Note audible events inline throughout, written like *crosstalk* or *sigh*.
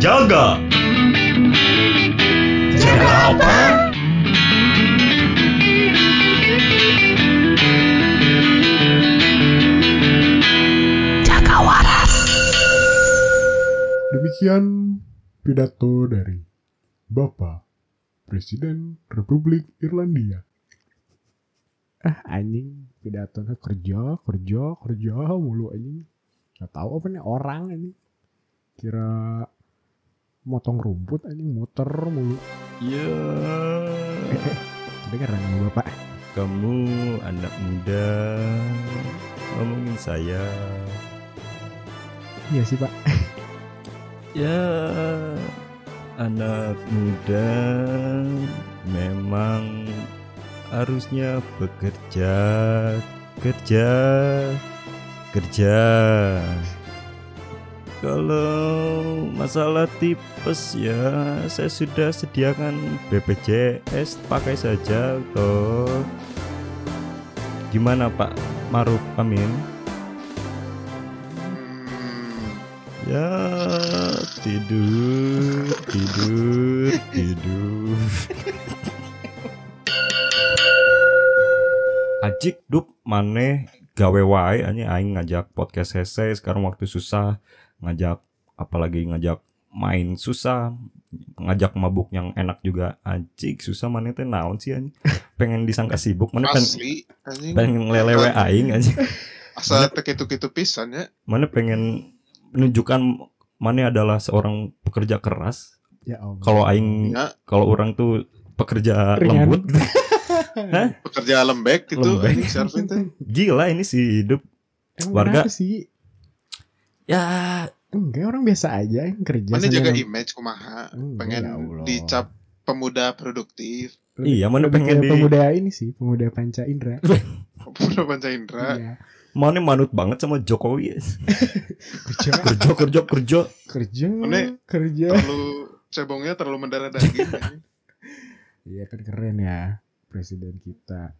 Jaga. Jaga apa? Jaga waras. Demikian pidato dari Bapak Presiden Republik Irlandia. Ah anjing pidatonya kerja kerja kerja mulu anjing. Gak tahu apa nih orang anjing. Kira motong rumput anjing muter mulu. *laughs* Ya, Kedengeran sama bapak. kamu anak muda ngomongin saya. Iya sih pak. *laughs* Ya, anak muda memang harusnya bekerja, kerja, kerja. Kalau masalah tipes ya saya sudah sediakan BPJS pakai saja toh. Gimana Pak Maruf Amin? Ya tidur, tidur, tidur. *laughs* Ajik dup maneh gawe wae anjing aing ngajak podcast hese sekarang waktu susah ngajak apalagi ngajak main susah ngajak mabuk yang enak juga ajik susah maneh teh naon sih anjing *laughs* pengen disangka sibuk maneh pengen, Asli anjing. pengen lelewe aing anjing Asal tekitu-kitu pisan ya. mana pengen menunjukkan mana adalah seorang pekerja keras Ya Allah. kalau aing Ya, kalau orang tuh pekerja Ringan. lembut *laughs* pekerja lembek gitu Lembek. anjing gila ini sih hidup Emang warga- sih? Ya Enggak orang biasa aja yang kerja. Mana jaga nem- image kumaha. Enggak, Pengen ya Allah. dicap pemuda produktif. Lebih- Iya, mana pengen kayak di- pemuda ini sih, pemuda panca indera. *laughs* Pemuda Panca Indra. Iya. mana manut banget sama Jokowi *laughs* Kerja, kerja kerja kerja kerja, Mana- kerja. Terlalu cebongnya terlalu mendarah daging. *laughs* Iya kan keren ya presiden kita.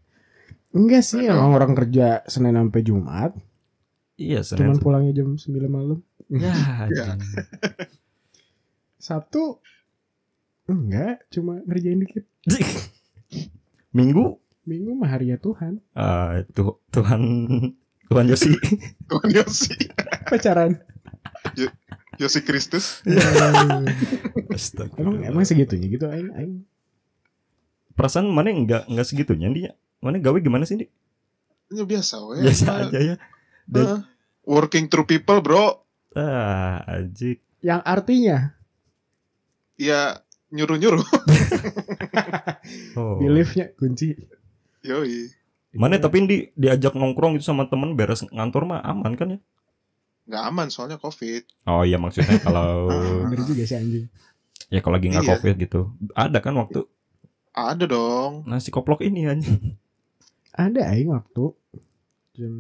Enggak sih, emang orang kerja Senin sampai Jumat, iya cuman Senin pulangnya jam 9 malam. ya *laughs* Ya. Sabtu enggak, cuma ngerjain dikit. *laughs* minggu Minggu mah harinya Tuhan. ah tuh Tuhan Tuhan Yosi *laughs* Tuhan Yosi. Pacaran. Yosi Kristus. Astaga. emang emang segitunya gitu aing aing. perasaan mana enggak enggak segitunya dia mana gawe gimana sih dia Ini biasa we. biasa aja ya Dan- eh, working through people, bro. ah ajik Yang artinya Ya nyuruh-nyuruh. *laughs* oh. beliefnya kunci. Yoi. Mana tapi di diajak nongkrong gitu sama temen beres ngantor mah aman kan ya? Nggak aman soalnya covid. Oh iya maksudnya kalau *laughs* Bener juga sih anjing. ya kalau lagi nggak Iya. covid gitu. Ada kan waktu Ada dong. nasi koplok ini anjing. Ada aing waktu jam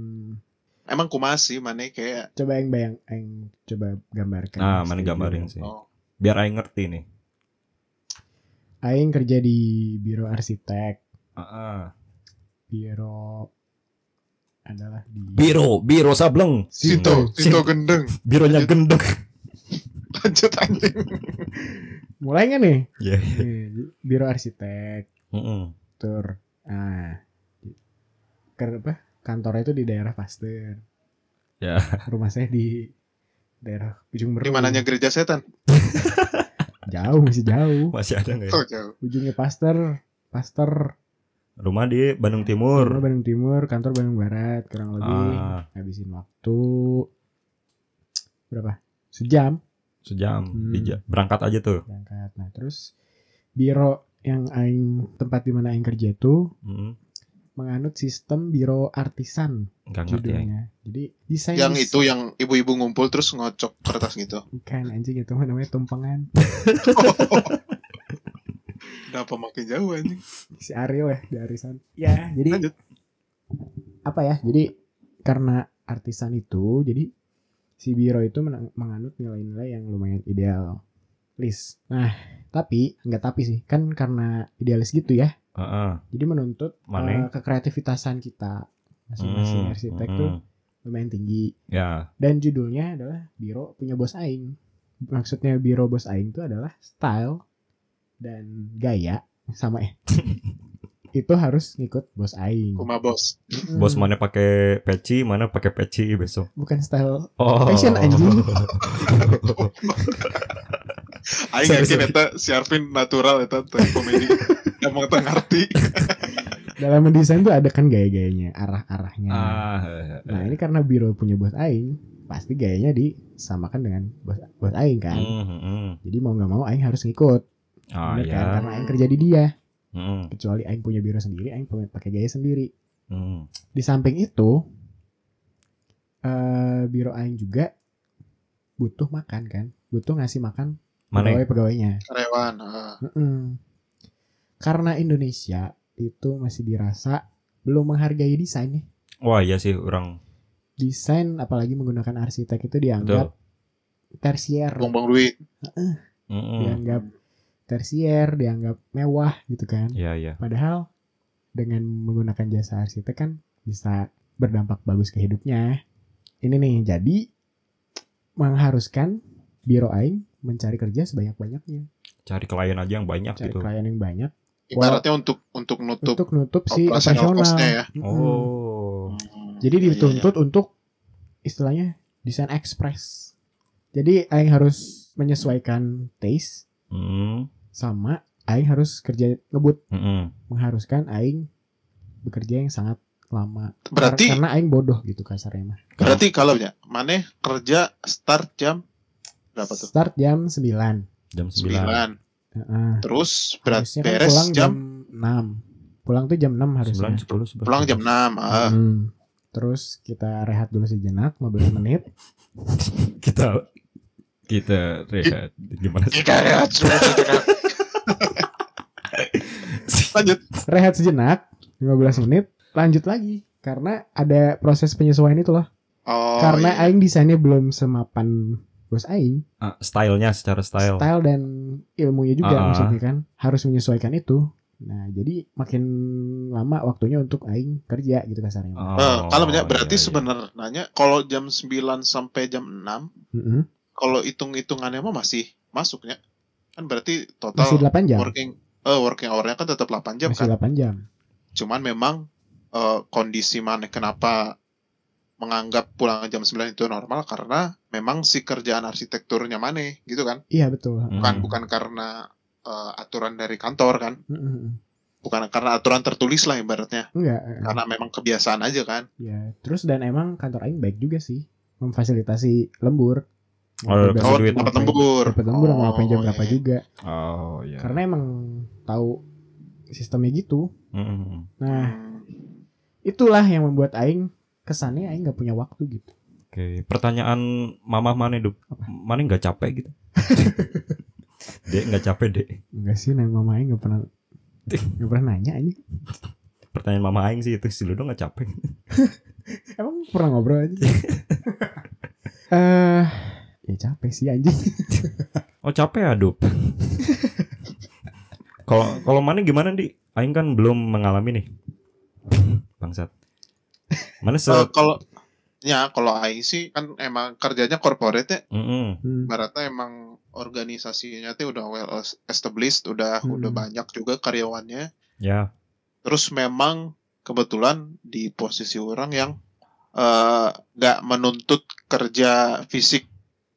Emang kumasi mana kayak coba yang bayang aing coba gambarkan. Nah, mana Schedule. gambarin sih. oh, Biar aing ngerti nih. Aing kerja di biro arsitek, Ah, biro adalah di Biro, biro sableng. Sito, Sito gendeng. Bironya Lanjut. gendeng. Lanjut anjing. Mulai nggak nih? Iya. Nih, biro arsitek, Heeh. tur. Nah, ker apa? Kantornya itu di daerah Pasteur. Ya. Rumah saya di daerah ujung Berung. Di mananya gereja setan? *laughs* Jauh masih jauh. Masih ada nggak ya? Oh, jauh. Ujungnya Pasteur, Pasteur, Rumah di Bandung Timur. Rumah Bandung Timur, kantor Bandung Barat, kurang lebih Ah, habisin waktu berapa? Sejam sejam. Hmm. Dija- Berangkat aja tuh. berangkat. Nah, terus biro yang aing tempat di mana aing kerja itu Heeh. Menganut sistem biro artisan Enggak ngerti ya. judulnya. Jadi desain Yang itu yang ibu-ibu ngumpul terus ngocok kertas gitu. *laughs* bukan anjing itu namanya tumpengan. *laughs* *laughs* Kenapa makin jauh anjing? Si Ariel ya di arisan. Ya, jadi Lanjut. apa ya? Jadi karena artisan itu, jadi si biro itu menganut nilai-nilai yang lumayan ideal. List. Nah, tapi nggak tapi sih, kan karena idealis gitu ya. Heeh. Jadi menuntut eh, kekreativitasan kita masing-masing Hmm, arsitek hmm. tuh lumayan tinggi. Ya. Dan judulnya adalah biro punya bos aing. maksudnya biro bos aing itu adalah style dan gaya sama eh *laughs* itu harus ngikut bos aing. Kuma bos. Mm-mm. Bos mana pakai peci, mana pakai peci besok. bukan style Oh. Fashion, anjing. *laughs* Aing yakin eta si Arvin natural eta teh komedi. *laughs* Emang teu ngarti. dalam mendesain tuh ada kan gaya-gayanya, arah-arahnya. Ah, Nah, ini karena biro punya bos aing, pasti gayanya disamakan dengan bos bos aing kan. mm, mm. Jadi mau nggak mau aing harus ngikut. Ah, Bener kan? ya. Karena aing kerja di dia. Mm, Kecuali aing punya biro sendiri, aing pakai gaya sendiri. mm. Di samping itu eh biro aing juga butuh makan kan. Butuh ngasih makan Mana? pegawai-pegawainya. Karyawan. ah. Mm-mm. Karena Indonesia itu masih dirasa belum menghargai desain nih. Wah, iya sih orang Desain apalagi menggunakan arsitek itu Betul. dianggap tersier, Buang-buang duit. Dianggap tersier, dianggap mewah gitu kan. Iya, iya. Padahal dengan menggunakan jasa arsitek kan bisa berdampak bagus ke hidupnya. Ini nih, jadi mengharuskan biro aing mencari kerja sebanyak-banyaknya, Cari klien aja yang banyak cari gitu. klien yang banyak Ibaratnya untuk untuk nutup untuk nutup si operasional ya. Oh. Hmm, Jadi iya, iya, dituntut untuk istilahnya desain express. Jadi aing harus menyesuaikan taste Mm, sama aing harus kerja ngebut mm-mm. mengharuskan aing bekerja yang sangat lama. Berarti Kar- karena aing bodoh gitu kasarnya mah. berarti kalau ya, maneh kerja start jam berapa tuh? Start jam 9. Jam 9. 9. Heeh. Terus berat Harusnya kan beres pulang jam, 6. Pulang tuh jam 6 harusnya. 9, 10, 11. pulang jam 6. Ah. Hmm. Terus kita rehat dulu sejenak 15 menit. *laughs* Kita kita rehat gimana sih? Jika ya, sudah sudah. Lanjut. Rehat sejenak 15 menit, lanjut lagi karena ada proses penyesuaian itu loh. Oh, karena iya. aing desainnya belum semapan bos aing, Ah, stylenya secara style. style dan ilmunya juga Ah. maksudnya kan harus menyesuaikan itu. Nah, jadi makin lama waktunya untuk aing kerja gitu kasarnya. Oh, Eh, kalau iya, berarti iya. sebenarnya kalau jam 9 sampai jam 6 Mm-mm. kalau hitung-hitungannya mah masih masuknya. Kan berarti total Masih 8 jam. working eh working hour-nya kan tetap 8 jam Masih kan. 8 jam. Cuman memang eh, kondisi mana kenapa menganggap pulang jam 9 itu normal karena memang si kerjaan arsitekturnya mana gitu kan. Iya betul. Hmm. Bukan bukan karena eh, aturan dari kantor kan. Mm-mm. Bukan karena aturan tertulis lah ibaratnya. Enggak. Karena memang kebiasaan aja kan. Ya, terus dan emang kantor aing baik juga sih memfasilitasi lembur. Oh, Mau Oh, ngapain- duit. dapat lembur. Dapat lembur mau ngapain jam Oh, berapa iya. juga. Oh, iya. Karena emang tahu sistemnya gitu. Mm-mm. Nah, Hmm. itulah yang membuat aing kesannya aing nggak punya waktu gitu. Oke, pertanyaan mama mana Dup? Mana nggak capek gitu? *laughs* dek nggak capek dek. Enggak sih, nama mama aing nggak pernah nggak pernah nanya ini. Pertanyaan mama Aing sih itu si Ludo nggak capek. *laughs* Emang pernah ngobrol aja. *laughs* Eh, ya capek sih anjing. Oh capek ya Dup. Kalau kalau mana gimana di? Aing kan belum mengalami nih. Bangsat. Mana se? Eh, kalau ya kalau Aing sih kan emang kerjanya corporate ya. Mm-mm. Hmm. Ibaratnya emang organisasinya tuh udah well established, udah Hmm. udah banyak juga karyawannya. Ya. Terus memang kebetulan di posisi orang yang eh, nggak menuntut kerja fisik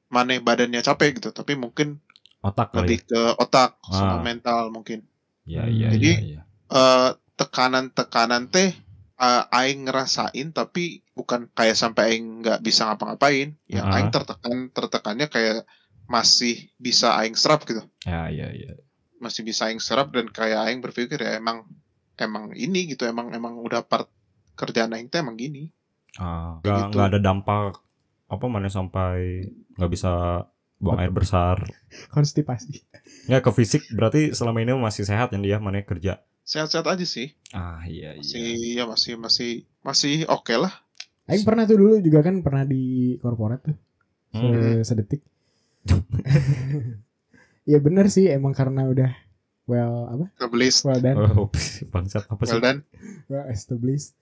mana badannya capek gitu, tapi mungkin Otak kali. lebih ke otak Ah. sama mental mungkin. Ya ya Jadi, ya. ya. eh tekanan-tekanan teh eh, aing ngerasain tapi bukan kayak sampai aing nggak bisa ngapa-ngapain. Yang Ah. aing tertekan tertekannya kayak masih bisa aing serap gitu. Ya ya ya. Masih bisa aing serap dan kayak aing berpikir ya emang emang ini gitu, emang emang udah part kerjaan aing teh emang gini. Ah, nggak gitu. nggak ada dampak apa mana sampai nggak bisa buang air besar. Konstipasi. Nggak ke fisik berarti selama ini masih sehat yang dia mana kerja. Sehat-sehat aja sih. Ah iya Masih iya. ya masih masih masih oke lah. Aing pernah tuh dulu juga kan pernah di korporat tuh. Se- Hmm. sedetik. *laughs* ya bener sih emang karena udah well apa? Established. Well done. Oh, *laughs* bangsat apa sih? Well done. Well established.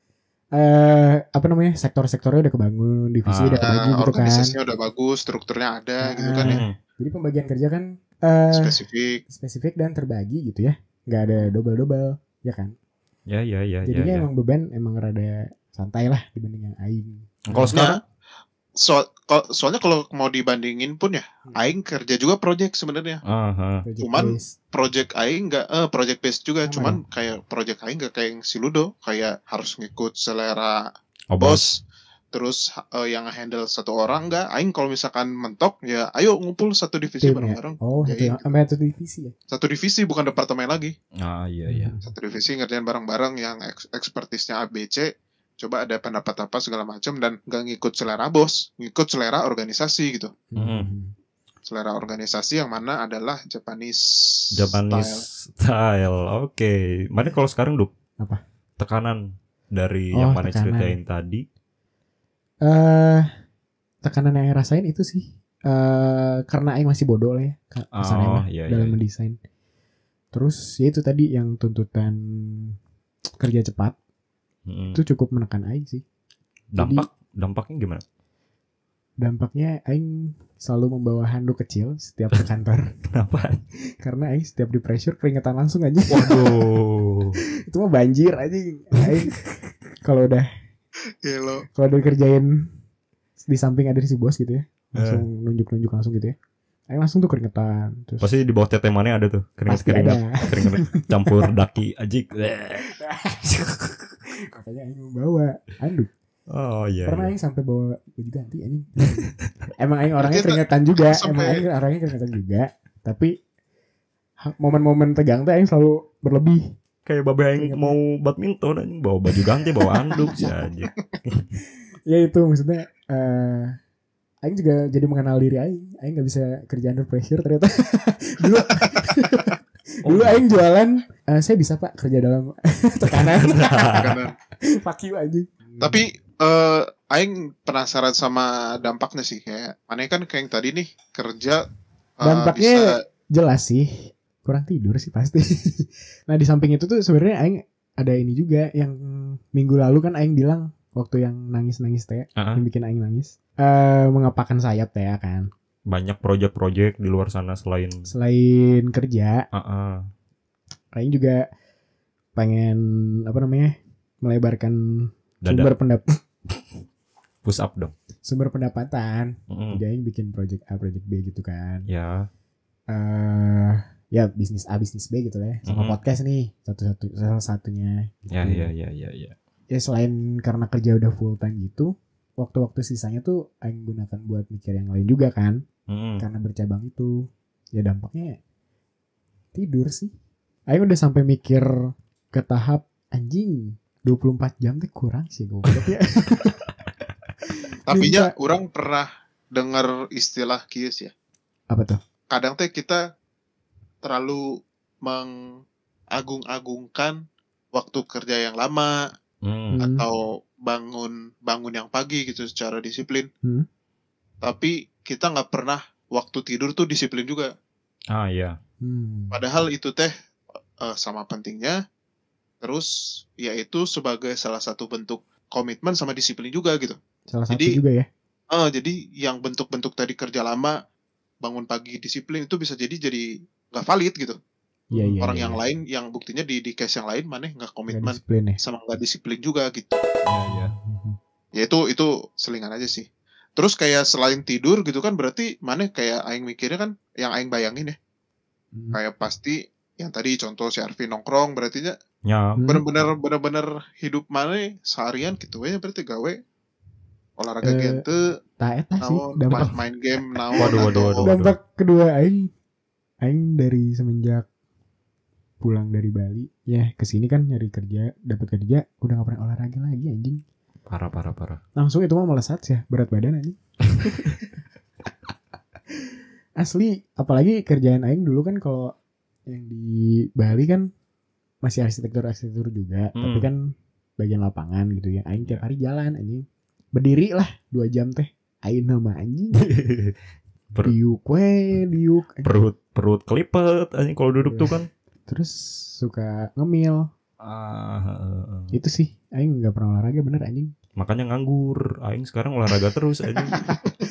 Eh apa namanya? Sektor-sektornya udah kebangun, divisi Ah. udah kebagi gitu kan. organisasinya udah bagus, strukturnya ada gitu kan ya. Hmm. Jadi pembagian kerja kan eh spesifik spesifik dan terbagi gitu ya. Nggak ada double-double, ya kan? Ya ya ya ya. Jadinya ya. emang beban emang rada santai lah dibanding yang aing. Kalau sekarang Nah, so, ko- soalnya kalau mau dibandingin pun ya Hmm. aing kerja juga project sebenarnya. Project Cuman- base. project aing nggak eh project based juga Sama cuman kayak project aing nggak kayak yang si Ludo kayak harus ngikut selera Oh, bos terus eh, yang handle satu orang nggak aing kalau misalkan mentok ya ayo ngumpul satu divisi bareng-bareng Oh, Ya, satu, iya. satu divisi ya. satu divisi bukan departemen lagi Ah iya iya. Hmm. satu divisi ngerjain bareng-bareng yang eks ekspertisnya ABC coba ada pendapat apa segala macam dan nggak ngikut selera bos ngikut selera organisasi gitu Hmm. selera organisasi yang mana adalah Japanese Japanese style. style. Oke. Mana kalau sekarang Duk? Apa? Tekanan dari Oh, yang mana tekanan. ceritain tadi. Eh tekanan yang Aing rasain itu sih eh karena Aing masih bodoh lah ya kasarnya Oh, iya, dalam iya. mendesain. Terus ya itu tadi yang tuntutan kerja cepat Mm. itu cukup menekan Aing sih. Dampak dampaknya gimana? Dampaknya Aing selalu membawa handuk kecil setiap ke kantor *laughs* Kenapa? karena Aing setiap di pressure keringetan langsung aja. Waduh. *laughs* itu mah banjir aja. Aing kalau udah Hello. kalau udah kerjain di samping ada si bos gitu ya langsung Eh. nunjuk-nunjuk langsung gitu ya. Aing langsung tuh keringetan terus Pasti di bawah tete mana ada tuh ada. keringat keringat *laughs* campur daki ajik. *laughs* Makanya Aing membawa handuk. Oh iya. Pernah iya. Aing sampai bawa baju ganti anjing. *laughs* Emang Aing orangnya keringetan juga, emang Aing orangnya keringetan juga. Tapi momen-momen tegang tuh Aing selalu berlebih. Kayak babe aing Keringat. mau badminton anjing bawa baju ganti bawa anduk sih aja. *laughs* Ya itu maksudnya eh Aing juga jadi mengenal diri Aing. Aing nggak bisa kerja under pressure ternyata. *laughs* dulu *laughs* dulu Aing jualan, eh, saya bisa pak kerja dalam tekanan. Fuck you anjing. Tapi eh aing penasaran sama dampaknya sih kayak mana kan kayak yang tadi nih kerja eh, Dampaknya bisa jelas sih kurang tidur sih pasti. *laughs* Nah di samping itu tuh sebenarnya aing ada ini juga yang minggu lalu kan aing bilang waktu yang nangis nangis teh Ah, yang bikin aing nangis eh mengepakkan sayap teh kan? Banyak project-project di luar sana selain selain kerja. Ah. aing juga pengen apa namanya melebarkan dada. sumber pendap *laughs* push up dong. sumber pendapatan. Mm, jadi aing bikin project A project B gitu kan. Ya. eh ya bisnis A bisnis B gitu lah ya sama Mhm. podcast nih satu satu salah satunya Ya gitu. ya ya ya ya. ya selain karena kerja udah full time gitu waktu-waktu sisanya tuh Aing gunakan buat mikir yang lain juga kan Mm. karena bercabang itu ya dampaknya tidur sih Aing udah sampai mikir ke tahap anjing 24 jam tuh kurang sih goblok ya *laughs* tapi nya orang pernah dengar istilah kius ya apa tuh kadang teh kita terlalu mengagung-agungkan waktu kerja yang lama Mm. Hmm. atau bangun bangun yang pagi gitu secara disiplin Hmm. tapi kita nggak pernah waktu tidur tuh disiplin juga Ah ya. hmm. Padahal itu teh eh, sama pentingnya. Terus yaitu sebagai salah satu bentuk komitmen sama disiplin juga gitu. salah satu Jadi- juga ya Eh jadi yang bentuk-bentuk tadi kerja lama, bangun pagi disiplin itu bisa jadi jadi nggak valid gitu. Iya, iya, Orang iya, yang iya. lain yang buktinya di di case yang lain mana nggak komitmen disiplin ya sama nggak disiplin juga gitu. Ya ya. Mhm. Ya itu itu selingan aja sih. Terus kayak selain tidur gitu kan berarti mana kayak aing mikirnya kan yang aing bayangin ya Hmm. kayak pasti yang tadi contoh si Arvin nongkrong berarti nya Ya. Hmm. bener-bener bener-bener hidup mana seharian gitu ya berarti gawe olahraga Eh, gente sih naon main, game naon Waduh, waduh, atau- waduh. dampak kedua aing aing dari semenjak pulang dari Bali ya ke sini kan nyari kerja dapat kerja udah gak pernah olahraga lagi anjing Parah parah parah. langsung itu mah melesat ya berat badan anjing *laughs* asli apalagi kerjaan aing dulu kan kalau yang di Bali kan masih arsitektur arsitektur juga Hmm. tapi kan bagian lapangan gitu ya aing tiap Ya. hari jalan anjing berdiri lah dua jam teh aing nama anjing *laughs* Per- diuk we diuk perut perut kelipet anjing kalau duduk tuh kan. terus suka ngemil. Ah, heeh. itu sih aing nggak pernah olahraga bener anjing. Makanya nganggur. Aing sekarang olahraga terus anjing.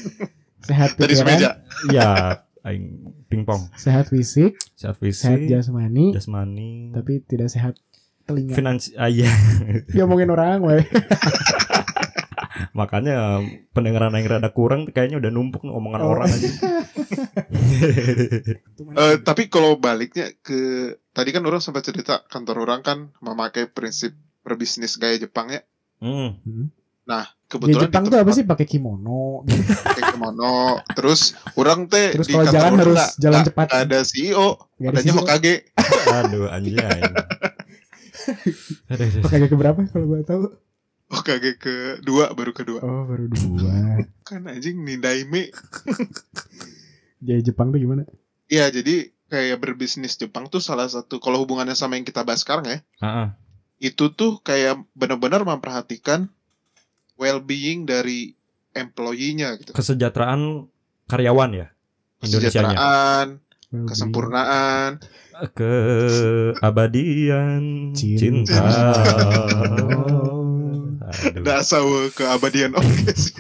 *laughs* sehat dari pikiran. semeja. Ya, aing pingpong. sehat fisik. Sehat sehat fisik, jasmani. Jasmani, tapi tidak sehat telinga. Finansi ah, iya. *laughs* ngomongin orang weh *laughs* Makanya pendengaran aing rada kurang kayaknya udah numpuk nih omongan Oh. orang aja. *laughs* *laughs* Eh, tapi kalau baliknya ke tadi kan orang sempat cerita kantor orang kan memakai prinsip berbisnis gaya Jepang ya. Hmm. Nah, Di kebetulan Jepang di tuh apa sih pakai kimono gitu. pakai kimono. Terus orang teh Terus di kalau kantor jalan orang harus nggak- jalan cepat. nggak ada CEO, ada adanya CEO. Hokage. Aduh anjay. Aduh, aduh. Pakai ke berapa kalau gue tahu? Hokage kedua baru kedua. Oh baru dua. *laughs* Kan anjing Nindaime. *laughs* Jadi Jepang tuh gimana? Iya, jadi kayak berbisnis Jepang tuh salah satu kalau hubungannya sama yang kita bahas sekarang ya. Heeh. itu tuh kayak benar-benar memperhatikan well-being dari employee-nya gitu. Kesejahteraan karyawan ya. Indonesianya. Kesejahteraan, kesempurnaan. Keabadian Cinta. cinta. Dasar keabadian *laughs* oke sih.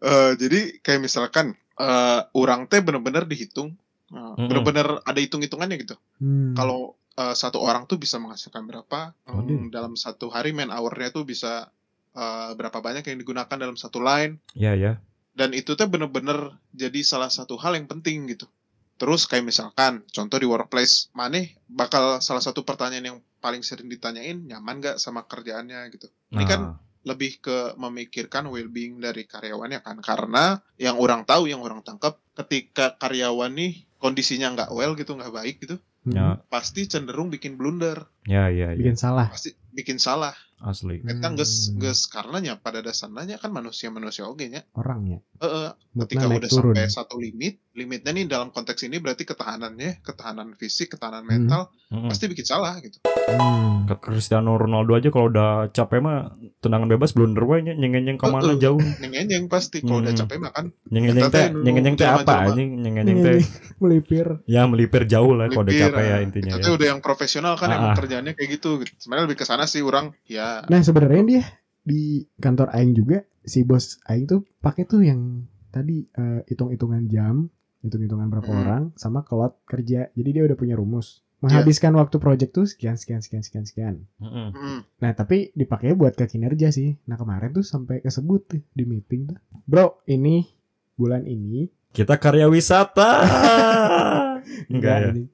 Eh, jadi kayak misalkan eh orang teh benar-benar dihitung, eh, Mm-mm. benar-benar ada hitung-hitungannya gitu. Hmm. Kalau eh, satu orang tuh bisa menghasilkan berapa Oh, Hmm, dalam satu hari man hour-nya tuh bisa eh, berapa banyak yang digunakan dalam satu line. Ya ya. dan itu tuh bener-bener jadi salah satu hal yang penting gitu. Terus kayak misalkan contoh di workplace, maneh bakal salah satu pertanyaan yang paling sering ditanyain nyaman gak sama kerjaannya gitu. Ini kan Nah, lebih ke memikirkan well-being dari karyawannya kan karena yang orang tahu yang orang tangkap ketika karyawan nih kondisinya nggak well gitu nggak baik gitu ya pasti cenderung bikin blunder ya ya ya. Bikin salah. pasti bikin salah Asli. Eta geus Hmm. geus karenanya pada dasarnya kan manusia manusia oge nya Orangnya. Heeh, Moodnya ketika udah turun. sampai satu limit, limitnya nih dalam konteks ini berarti ketahanannya, ketahanan fisik, ketahanan mental, Mm-mm. pasti bikin salah gitu. Hmm. Ke Cristiano Ronaldo aja kalau udah capek mah tendangan bebas blunder nyeng-nyeng ke mana jauh. *laughs* Neng pasti kalau udah Hmm. capek mah kan Nyeng-nyeng teh nyeng-nyeng teh apa anjing nyeng-nyeng teh *laughs* Melipir. ya melipir jauh lah kalau udah capek ya ah. intinya Itu ya. udah yang profesional kan Ah, emang ah. kerjaannya kayak gitu. gitu. Sebenarnya lebih ke sana sih orang ya Nah sebenarnya dia di kantor Aing juga si bos Aing tuh pakai tuh yang tadi eh, hitung-hitungan jam, hitung-hitungan berapa Hmm. orang, sama kelot kerja. Jadi dia udah punya rumus. Menghabiskan waktu project tuh sekian sekian sekian sekian sekian. Mm-mm. mm, Nah tapi dipakai buat ke kinerja sih. Nah kemarin tuh sampai kesebut tuh di meeting tuh. Bro ini bulan ini Kita karya wisata. *laughs* Enggak ya. ini.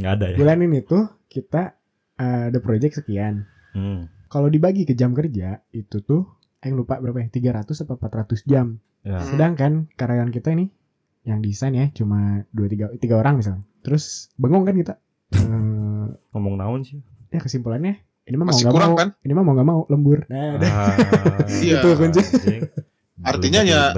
Enggak ada ya. Bulan ini tuh kita eh, ada project sekian. Hmm. Kalau dibagi ke jam kerja itu tuh Aing lupa berapa ya? 300 atau 400 jam. Ya. Hmm. Sedangkan karyawan kita ini yang desain ya cuma dua tiga tiga orang misalnya. Terus bengong kan kita. *laughs* Eh, Ngomong naon sih? ya kesimpulannya ini mah mau Masih nggak kurang mau, kan? ini mah mau nggak mau lembur. Nah. Ah, *laughs* Iya. Itu kunci. anjing. Artinya ya-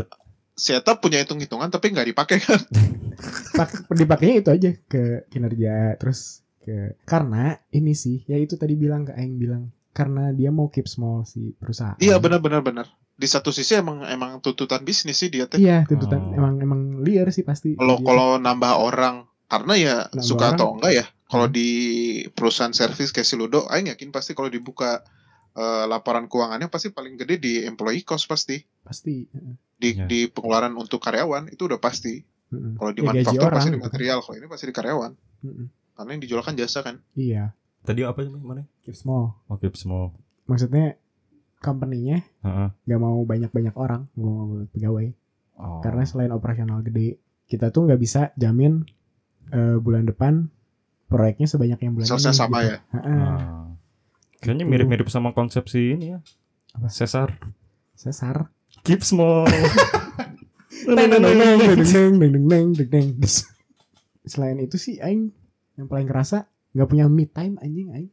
setup punya hitung-hitungan tapi nggak dipakai kan. *laughs* Pak- dipakainya itu aja ke kinerja terus ke karena ini sih ya itu tadi bilang ke Aing bilang karena dia mau keep small si perusahaan. Iya benar-benar benar. Di satu sisi emang emang tuntutan bisnis sih dia teh. Iya tuntutan Oh. emang emang liar sih pasti. Kalau Dia- kalau nambah orang karena ya Nambah suka orang. atau enggak ya. Kalau Hmm. di perusahaan servis kayak si Ludo, aing yakin pasti kalau dibuka eh, laporan keuangannya pasti paling gede di employee cost pasti pasti. di Ya. di pengeluaran untuk karyawan itu udah pasti. Heeh. Kalau di Ya, manufaktur pasti di gitu. material, kalau ini pasti di karyawan. Heeh. Karena yang dijual kan jasa kan. Iya Tadi apa sih mana? keep small. Oke, semua. Maksudnya company-nya uh-huh. gak mau banyak-banyak orang, gak mau banyak pegawai. Oh. Karena selain operasional gede, kita tuh nggak bisa jamin uh, bulan depan proyeknya sebanyak yang bulan Selesai ini. sama gitu. ya. Uh-uh. Kayaknya gitu. mirip-mirip sama konsepsi ini ya. Apa? Cesar. Cesar. Keep small. *laughs* Selain itu sih aing yang paling kerasa nggak punya me time anjing aing.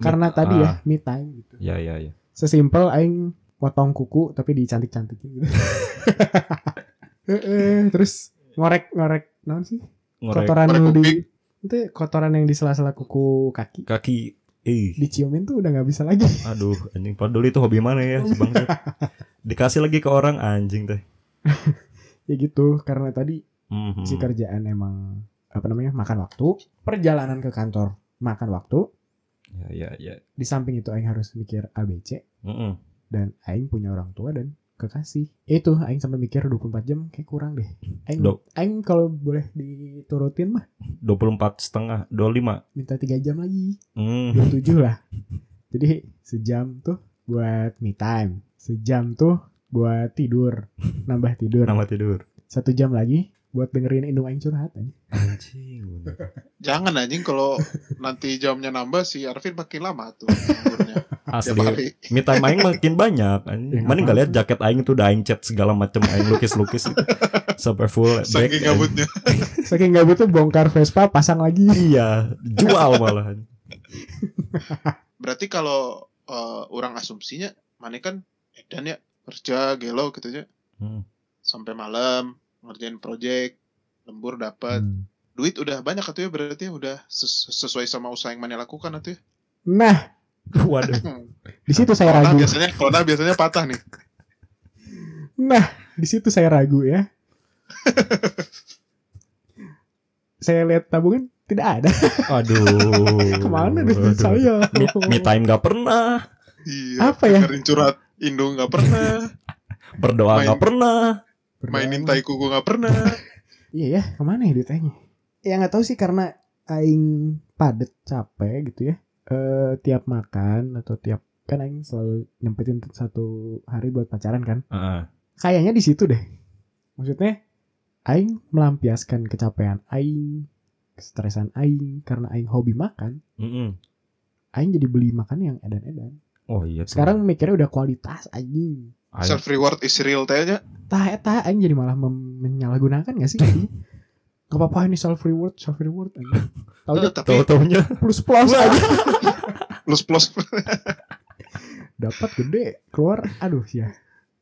Karena nah, tadi ya, ah. ya me time gitu. Ya ya ya. Sesimpel Aing potong kuku tapi dicantik-cantikin gitu. *laughs* Heeh, Terus ngorek-ngorek naon sih? Ngorek kotoran ngorek di itu kotoran yang di sela-sela kuku kaki kaki. Ih, diciumin tuh udah nggak bisa lagi. *laughs* aduh, anjing padahal itu hobi mana ya si. *laughs* Dikasih lagi ke orang anjing teh. ya gitu karena tadi Mhm. si kerjaan emang apa namanya makan waktu, perjalanan ke kantor makan waktu. Ya ya ya. Di samping itu aing harus mikir ABC Mm-mm. dan aing punya orang tua dan kekasih. Itu aing sampai mikir 24 jam kayak kurang deh. Aing Do- aing kalau boleh diturutin mah 24 setengah 25 minta 3 jam lagi. hmm. 27 lah. Jadi sejam tuh buat me time. Sejam tuh buat tidur. Nambah tidur. nama tidur Satu jam lagi buat dengerin Indung Aing curhat aja. anjing *laughs* Jangan anjing kalau nanti jamnya nambah si Arvin makin lama tuh asli me time aing makin banyak anjing. Ya, mana nggak lihat jaket aing tuh udah aing cat segala macam aing lukis-lukis *laughs* sampai full back *laughs* Saking gabutnya. Saking gak butuh bongkar Vespa pasang lagi. iya jual malahan Berarti kalau eh, orang asumsinya mana kan edan ya kerja gelo gitu ya Hmm. sampai malam ngerjain project lembur dapat Hmm. duit udah banyak atuh ya berarti udah ses- sesuai sama usaha yang mana lakukan atuh ya. Nah, *laughs* waduh di situ saya Corona ragu. biasanya corona biasanya patah nih. Nah, di situ saya ragu ya. *laughs* saya lihat tabungan tidak ada. aduh *laughs* Ke mana duit saya? me, me time nggak pernah Iya. Apa ya? curhat Indo nggak pernah, berdoa nggak pernah mainin tai kuku nggak pernah. *laughs* Iya ya, ke mana ya duitnya? Ya nggak tahu sih karena aing padet capek gitu ya. Eh tiap makan atau tiap kan aing selalu nyempetin satu hari buat pacaran kan. Heeh. Kayaknya di situ deh. Maksudnya aing melampiaskan kecapean aing, kesetresan aing karena aing hobi makan. Mm-mm. Aing jadi beli makan yang edan-edan. oh iya tuh. Sekarang mikirnya udah kualitas anjing. Self reward is real tehnya. Tah eta aing jadi malah menyalahgunakan gak sih? Gak apa-apa ini self reward, self reward. Tahu tapi tahu-taunya plus plus aja. plus plus. dapat gede keluar aduh ya,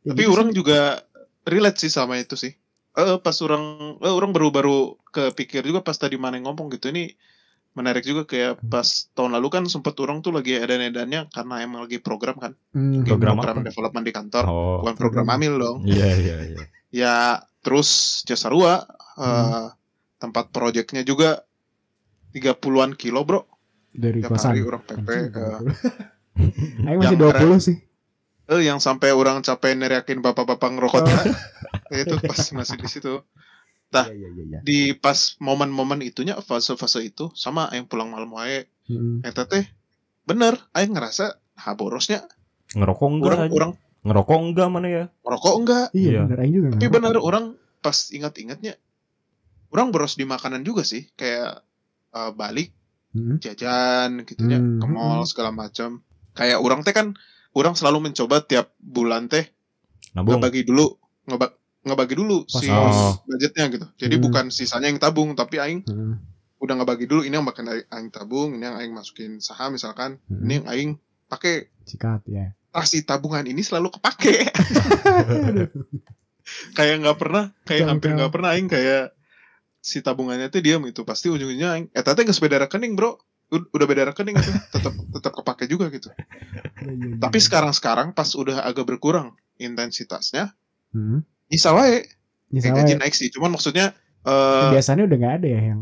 Ya tapi gitu orang sih. juga relate sih sama itu sih. Eh pas orang eh, orang baru-baru kepikir juga pas tadi mana ngomong gitu ini menarik juga kayak Hmm. pas tahun lalu kan sempet orang tuh lagi edan-edannya karena emang lagi program kan. Hmm, Lagi Program program apa? development di kantor. Oh. Bukan program Program. amil dong. Iya iya iya. Ya terus Jasarua eh, Hmm. tempat proyeknya juga 30-an kilo bro. Dari tiap kosan. hari orang PP eh, Aing *laughs* masih Yang 20 sih. Eh, yang sampai orang capek neriakin bapak-bapak ngerokok *laughs* itu pas masih di situ Tah. Iya, iya, iya, iya. di pas momen-momen itunya fase-fase itu sama aing pulang malam wae Mm-mm. eta teh bener aing ngerasa ha borosnya ngerokok enggak orang aja? orang ngerokok enggak mana ya merokok enggak iya Iya. bener Aing juga tapi nggak- bener orang pas ingat-ingatnya orang boros di makanan juga sih kayak eh, balik Mm-mm. jajan gitu ya Hmm. ke mall segala macam kayak orang teh kan orang selalu mencoba tiap bulan teh nabung ngebagi dulu ngeba- ngebagi dulu si Pas- budgetnya gitu jadi Hmm. bukan sisanya yang tabung tapi aing Mm-mm. udah ngebagi dulu ini yang bakal aing, aing tabung ini yang aing masukin saham misalkan Mm-mm. ini yang aing pakai Cikat ya ah si tabungan ini selalu kepake *laughs* kayak nggak pernah kayak hampir nggak pernah aing kayak si tabungannya tuh diam gitu pasti ujung-ujungnya aing eh tadi nggak beda rekening bro udah beda rekening itu tetap tetap kepake juga gitu Iya, *laughs* iya, iya. tapi sekarang sekarang pas udah agak berkurang intensitasnya Mm. Bisa wae. Kayak sama gaji naik sih. Cuman maksudnya eh biasanya udah nggak ada ya yang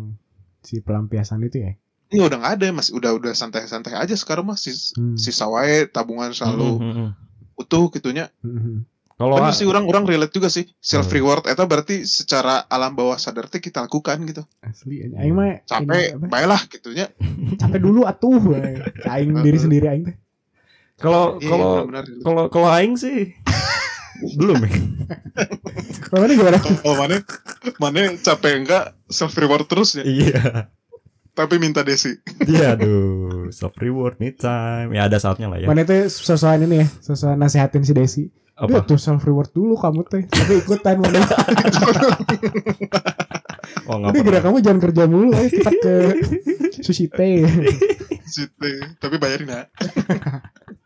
si pelampiasan itu ya? Ini udah nggak ada. Masih udah udah santai-santai aja sekarang mah si Hmm. sisa wae tabungan selalu Mm, mm, mm. utuh gitunya. Mm-mm. kalau Bener sih orang orang relate juga sih. Self Hmm. reward itu berarti secara alam bawah sadar teh kita lakukan gitu. Asli Aing mah capek baiklah gitunya. *laughs* Capek dulu atuh. Aing *laughs* diri sendiri aing teh. Kalau Iya, kalau kalau kalau aing sih belum ya Kalau mana gimana? oh mana mana capek enggak self reward terus ya iya tapi minta desi iya aduh self reward me time ya ada saatnya lah ya Mana itu sosokan ini ya, sosokan nasehatin si Desi. Apa tuh self reward dulu kamu teh, tapi ikutan mana. *laughs* oh kira pernah kamu jangan kerja mulu, ayo cepat ke *laughs* sushi teh. Situ. tapi bayarin ya *laughs*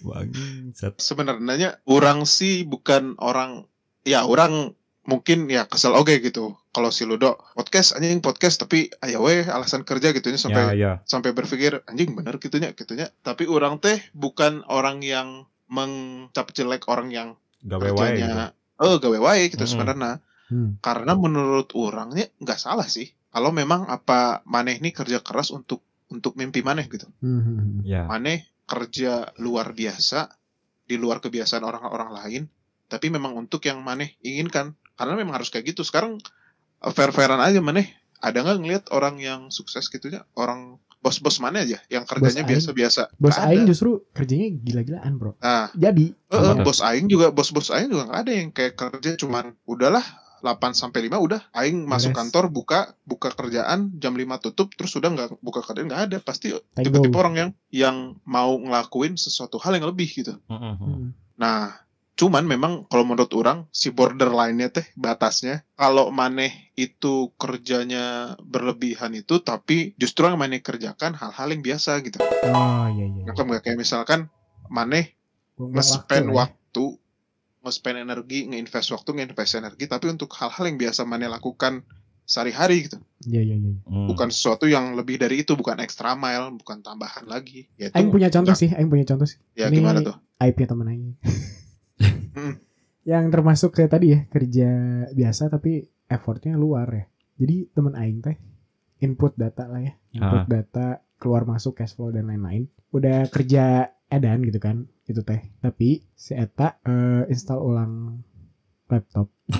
Bangsat. sebenarnya orang sih bukan orang ya orang mungkin ya kesel oke gitu kalau si Ludo podcast anjing podcast tapi ayo weh alasan kerja gitu ini sampai ya ya sampai berpikir anjing bener gitunya gitunya tapi orang teh bukan orang yang mencap jelek orang yang gawe wae gitu. kerjanya oh gawe wae gitu Mm-mm. sebenarnya Hmm. karena menurut orangnya nggak salah sih kalau memang apa maneh nih kerja keras untuk untuk mimpi maneh gitu Hmm. ya maneh kerja luar biasa di luar kebiasaan orang-orang lain tapi memang untuk yang maneh inginkan karena memang harus kayak gitu sekarang eh, fair-fairan aja maneh ada nggak ngelihat orang yang sukses gitu ya orang bos-bos mana aja yang kerjanya aing. biasa-biasa Bos aing ada. justru kerjanya gila-gilaan, Bro. nah Jadi, Apa? bos aing juga bos-bos aing juga nggak ada yang kayak kerja cuman udahlah 8 sampai 5 udah aing masuk Beres. kantor buka buka kerjaan jam 5 tutup terus udah nggak buka kerjaan nggak ada pasti tipe-tipe orang yang yang mau ngelakuin sesuatu hal yang lebih gitu. Hmm. Nah, cuman memang kalau menurut orang si borderline-nya teh batasnya kalau maneh itu kerjanya berlebihan itu tapi justru yang maneh kerjakan hal-hal yang biasa gitu. Oh, iya iya. Nggak kayak misalkan maneh nge-spend ya. waktu, nge-spend energi, nge-invest waktu, nge-invest energi tapi untuk hal-hal yang biasa maneh lakukan sehari-hari gitu. Iya iya iya. Mm. Bukan sesuatu yang lebih dari itu, bukan extra mile, bukan tambahan lagi. Ya itu Aing punya contoh sih, Aing punya contoh sih. ya Ini gimana tuh? aibnya temen Aing. *laughs* Hmm. Yang termasuk kayak tadi ya, kerja biasa tapi effortnya luar ya. Jadi temen Aing teh input data lah ya. Input Ah. data, keluar masuk cash flow dan lain-lain. Udah kerja edan gitu kan, itu teh. Tapi si Eta eh, install ulang laptop. *laughs*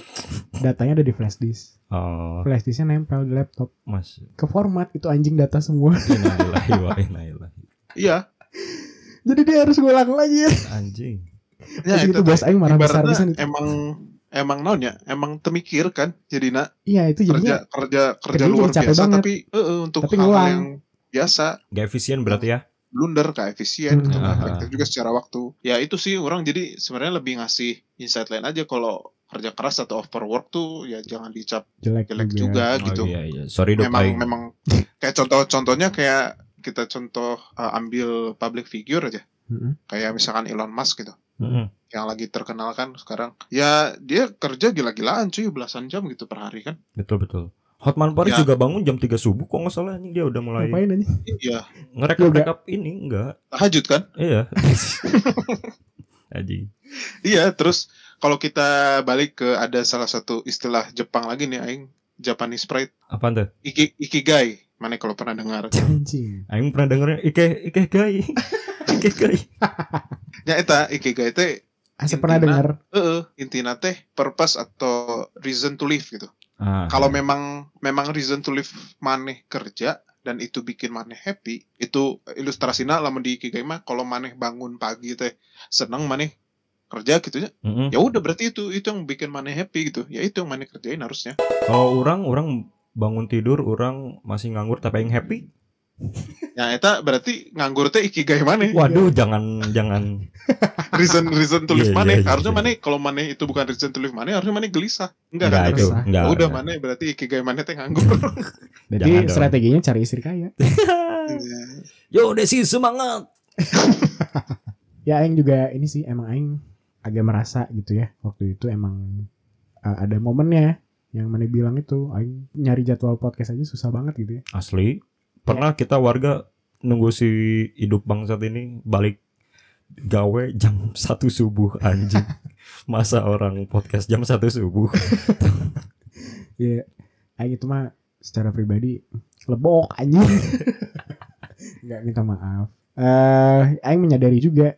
Datanya ada di flash disk. Oh, Flash disknya nempel di laptop. Mas. Ke format itu anjing data semua. *laughs* Innalillahi wa. Iya. Jadi dia harus ngulang lagi. Anjing. Ya, Terus gitu teh. bos Aing marah besar pisan itu. emang emang naonnya emang temikir kan jadi nak Iya itu jadinya kerja kerja kerja luar biasa banget. tapi eh, eh, untuk Tapi hal-hal ngulang. yang biasa Gak efisien berarti ya? Blunder ke efisien Hmm. gitu, Ah. efektif juga secara waktu ya itu sih orang jadi sebenarnya lebih ngasih insight lain aja kalau kerja keras atau overwork tuh ya jangan dicap jelek, jelek juga, gitu Oh iya iya. Sorry dok memang memang kayak contoh-contohnya kayak kita contoh eh, ambil public figure aja Mm-mm. kayak misalkan Elon Musk gitu Mm-mm. yang lagi terkenal kan sekarang ya dia kerja gila-gilaan cuy belasan jam gitu per hari kan Betul betul. Hotman Paris Ya. juga bangun jam 3 subuh kok nggak salah anjing dia udah mulai Ngapain aja? iya ngerekap Yoga. rekap ini enggak. tahajud kan Iya. *laughs* Anjing. Iya, terus kalau kita balik ke ada salah satu istilah Jepang lagi nih, aing Japanese pride, Apaan tuh? iki ikigai. Mana kalau pernah dengar? *laughs* Anjing. Aing pernah dengernya Ike Ike Gai. *laughs* Ike Gai. Ya eta ikigai teh Asa pernah dengar. heeh, intina teh purpose atau reason to live gitu. Ah. Kalau memang memang reason to live maneh kerja dan itu bikin maneh happy, itu ilustrasinya lamun di ikigai mah kalau maneh bangun pagi teh seneng maneh kerja gitu ya. Mm-mm. Ya udah berarti itu itu yang bikin maneh happy gitu. Ya itu yang maneh kerjain harusnya. Kalau orang orang bangun tidur orang masih nganggur tapi yang happy. Ya eta berarti nganggur teh ikigai maneh. Waduh jangan jangan *laughs* reason reason to live Iya, mana iya, iya, harusnya iya. mana kalau mana itu bukan reason to live mana harusnya mana gelisah enggak enggak kan itu enggak. Ya udah mana berarti ikigai mana teh nganggur *laughs* Jadi Jangan dong. strateginya cari istri kaya. *laughs* Yo Desi semangat. Ya Aing juga ini sih emang Aing agak merasa gitu ya. Waktu itu emang uh, ada momennya yang mana bilang itu Aing nyari jadwal podcast aja susah banget gitu ya. Asli. Pernah kita warga nunggu si hidup bangsat ini balik gawe jam satu subuh anjing. *laughs* Masa orang podcast jam satu subuh. Ya Aing itu mah secara pribadi lebok anjing. *laughs* Nggak minta maaf. Eh Aing menyadari juga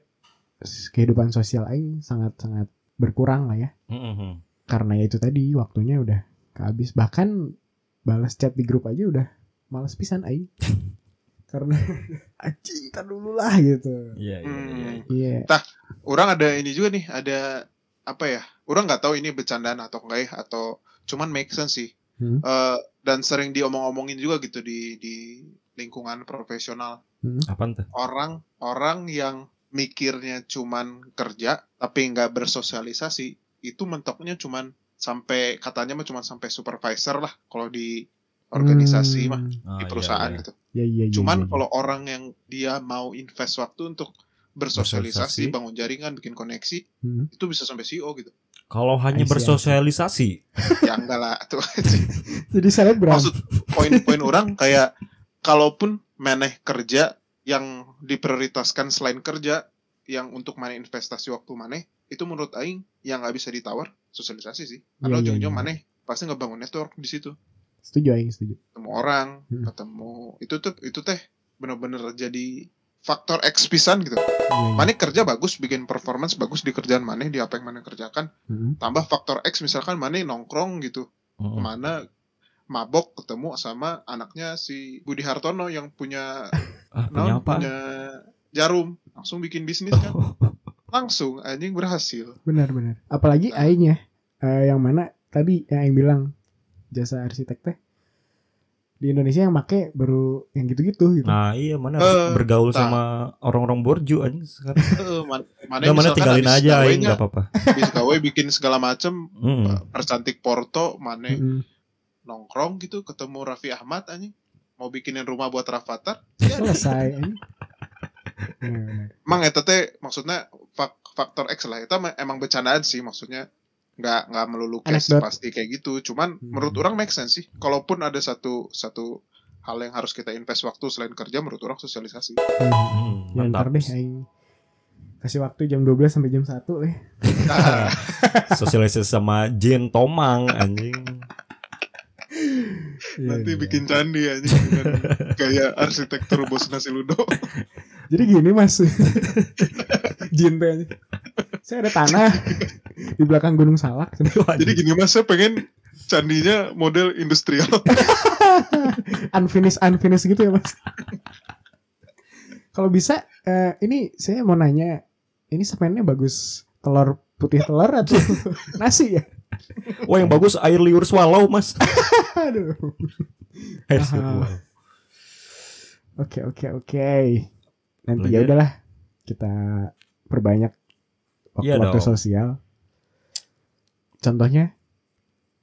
kehidupan sosial Aing sangat-sangat berkurang lah ya. Mm-mm. Karena ya itu tadi waktunya udah kehabis. Bahkan balas chat di grup aja udah males pisan Aing. *laughs* Karena *laughs* anjing tar dulu lah gitu. Iya iya iya. Hmm. Iya. orang ada ini juga nih ada apa ya orang nggak tahu ini bercandaan atau enggak ya atau cuman make sense sih Hmm. Eh, dan sering diomong-omongin juga gitu di di lingkungan profesional Apaan tuh? orang orang yang mikirnya cuman kerja tapi nggak bersosialisasi itu mentoknya cuman sampai katanya mah cuman sampai supervisor lah kalau di organisasi mah Hmm. di Ah, perusahaan iya, iya. gitu. Ya iya iya. Cuman iya, iya. kalau orang yang dia mau invest waktu untuk bersosialisasi, Bersosialisasi. bangun jaringan, bikin koneksi, Hmm. itu bisa sampai CEO gitu. Kalau hanya bersosialisasi, *laughs* ya enggak lah tuh. *laughs* Jadi selebgram. Maksud poin-poin orang kayak kalaupun maneh kerja yang diprioritaskan selain kerja yang untuk mana investasi waktu maneh itu menurut aing yang nggak bisa ditawar sosialisasi sih. Karena Iya, iya, ujung-ujung iya. maneh pasti ngebangun network di situ. Setuju Aing setuju. Ketemu orang, Hmm. ketemu itu tuh itu teh bener-bener jadi faktor X pisan gitu. Iya, iya. Maneh kerja bagus, bikin performance bagus di kerjaan maneh di apa yang maneh kerjakan. Mm-mm. Tambah faktor X misalkan maneh nongkrong gitu. Mm-mm. Ke mana mabok ketemu sama anaknya si Budi Hartono yang punya *laughs* Ah, punya apa? punya jarum langsung bikin bisnis kan *laughs* langsung anjing berhasil Benar benar. Apalagi aing ya, eh, yang mana tadi yang aing bilang jasa arsitek teh di Indonesia yang make baru yang gitu-gitu gitu. Nah iya mana Eh, bergaul tah. sama orang-orang borju aja sekarang. Eh, man- mana Udah mana tinggalin aja aing gawenya, nggak apa-apa. habis gawe bikin segala macem Mm. percantik Porto mana Mm-mm. nongkrong gitu ketemu Raffi Ahmad anjing mau bikinin rumah buat Rafathar ya *laughs* Selesai. anjing. Benar. emang eta teh maksudnya fak- faktor X lah itu emang bercandaan sih maksudnya nggak nggak melulu cash Anekdot. pasti kayak gitu cuman Hmm. menurut orang make sense sih kalaupun ada satu satu hal yang harus kita invest waktu selain kerja menurut orang sosialisasi Hmm. Mm, Ya ntar deh aing kasih waktu jam 12 sampai jam 1 eh. Nah, *laughs* Sosialisasi sama Jin Tomang anjing. *laughs* nanti Iya, iya. bikin candi aja dengan *laughs* gaya arsitektur bos nasi ludo Jadi gini mas Jin teh anjing. Saya ada tanah *laughs* Di belakang Gunung Salak. Jadi gini mas saya pengen candinya model industrial. *laughs* Unfinished Unfinished gitu ya mas. Kalau bisa eh, Ini saya mau nanya Ini semennya bagus Telur putih telur atau *laughs* nasi ya? Wah yang bagus air liur swallow mas. Aduh. Air swallow. Oke oke oke. Nanti ya udahlah Kita perbanyak Iya Waktu-waktu dong. sosial Contohnya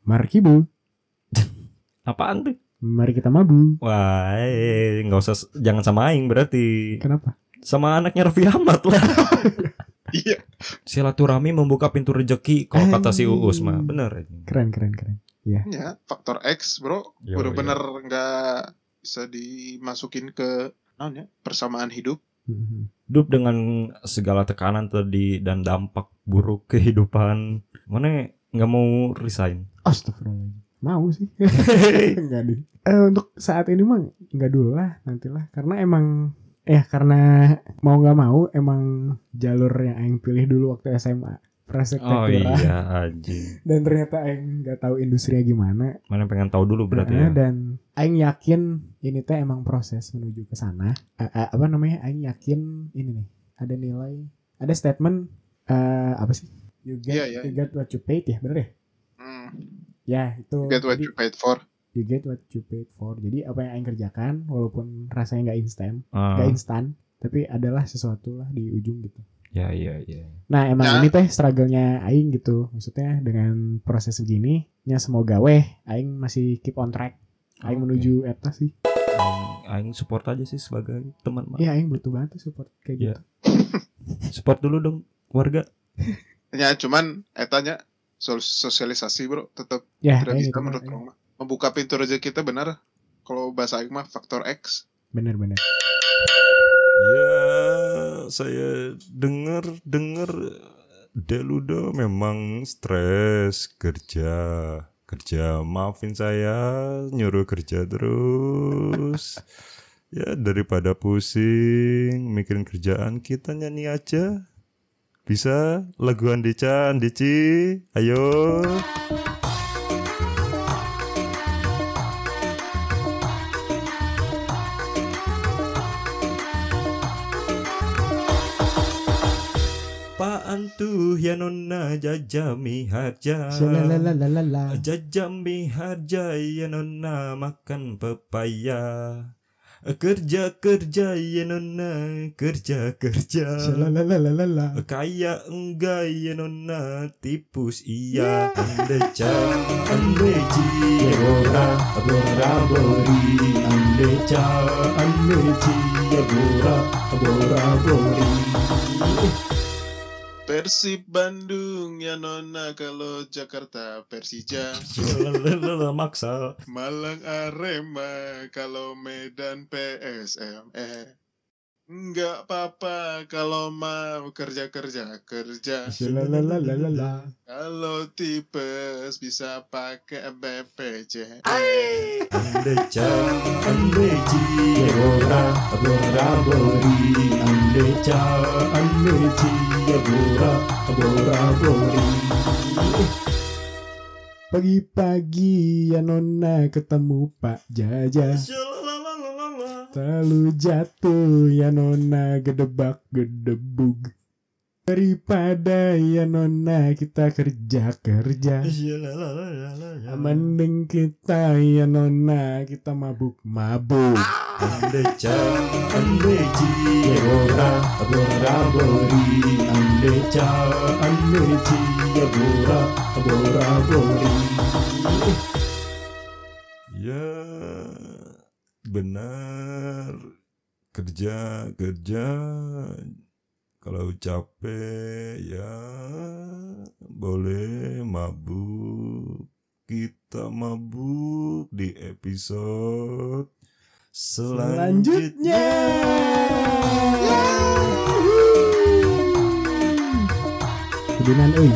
Markibu *laughs* Apaan tuh? Mari kita mabu Wah, eh, nggak usah jangan sama aing berarti. Kenapa? Sama anaknya Raffi Ahmad lah. *laughs* iya Silaturahmi membuka pintu rejeki kalau kata si. Uus mah. Bener. Keren keren keren ya faktor X bro Yo, bener-bener nggak bisa dimasukin ke naon ya persamaan hidup. Hidup dengan segala tekanan tadi dan dampak buruk kehidupan. Mana nggak mau resign? Astagfirullahaladzim Mau sih *laughs* Enggak deh Eh, Untuk saat ini mah Enggak dulu lah Nantilah Karena emang Eh karena Mau nggak mau Emang Jalur yang Aing pilih dulu Waktu SMA Oh Prasektektura iya anjing. *laughs* Dan ternyata Aing nggak tahu industrinya gimana Mana pengen tahu dulu berarti Nah, ya. Dan Aing yakin Ini teh emang proses menuju ke sana Eh, eh, Apa namanya Aing yakin Ini nih Ada nilai Ada statement eh Apa sih You get, Iya, iya, you get what you paid ya Bener ya hmm. Ya itu get what Jadi- you paid for you get what you paid for. Jadi apa yang Aing kerjakan walaupun rasanya nggak instan, Ah, nggak instan, tapi adalah sesuatu lah di ujung gitu. Ya iya iya. Nah emang Ya. ini teh struggle-nya Aing gitu. Maksudnya dengan proses begini, nya semoga weh Aing masih keep on track. Aing Oke. menuju eta sih. Aing, aing support aja sih sebagai teman mah. Iya Aing butuh banget tuh support kayak Iya. gitu. *laughs* Support dulu dong warga. *laughs* ya cuman etanya sos- sosialisasi bro tetap Ya tidak bisa itu mah, menurut membuka pintu rezeki kita benar kalau bahasa Aing mah faktor X Bener-bener. Ya, saya dengar dengar Deludo memang stres kerja. Kerja, maafin saya nyuruh kerja terus. Ya daripada pusing mikirin kerjaan kita nyanyi aja. Bisa lagu Andica, Andici, ayo. Paan tuh ya nona jajami harja. Jajami harja ya nona makan pepaya. Kerja kerja ya nona kerja kerja. Kaya enggak ya nona tipus iya andeca andeji ya bora bori andeca andeji ya bora bora bori. Persib Bandung ya nona kalau Jakarta Persija. Maksa. Malang Arema kalau Medan PSM eh Enggak apa-apa kalau mau kerja kerja. Kalau tipes bisa pakai bora, bora, bori. Andeca, andeci, bora, bora, bori. Pagi-pagi ya nona ketemu Pak Jaja. Selalu jatuh ya nona gedebak gedebug Daripada ya nona kita kerja-kerja Shalalalala. Mending kita ya nona kita mabuk-mabuk Andeca, andeci, bora, bora, bori. Andeca, andeci, bora, bora, bori. Ya, benar. Kerja, kerja. Kalau capek, ya boleh mabuk. Kita mabuk di episode Selanjutnya Kudunan euy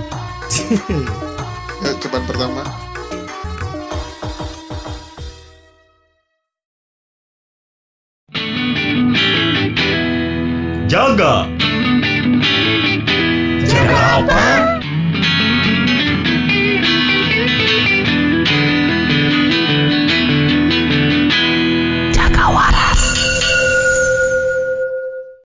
Ya, cobaan pertama. Jaga Bye.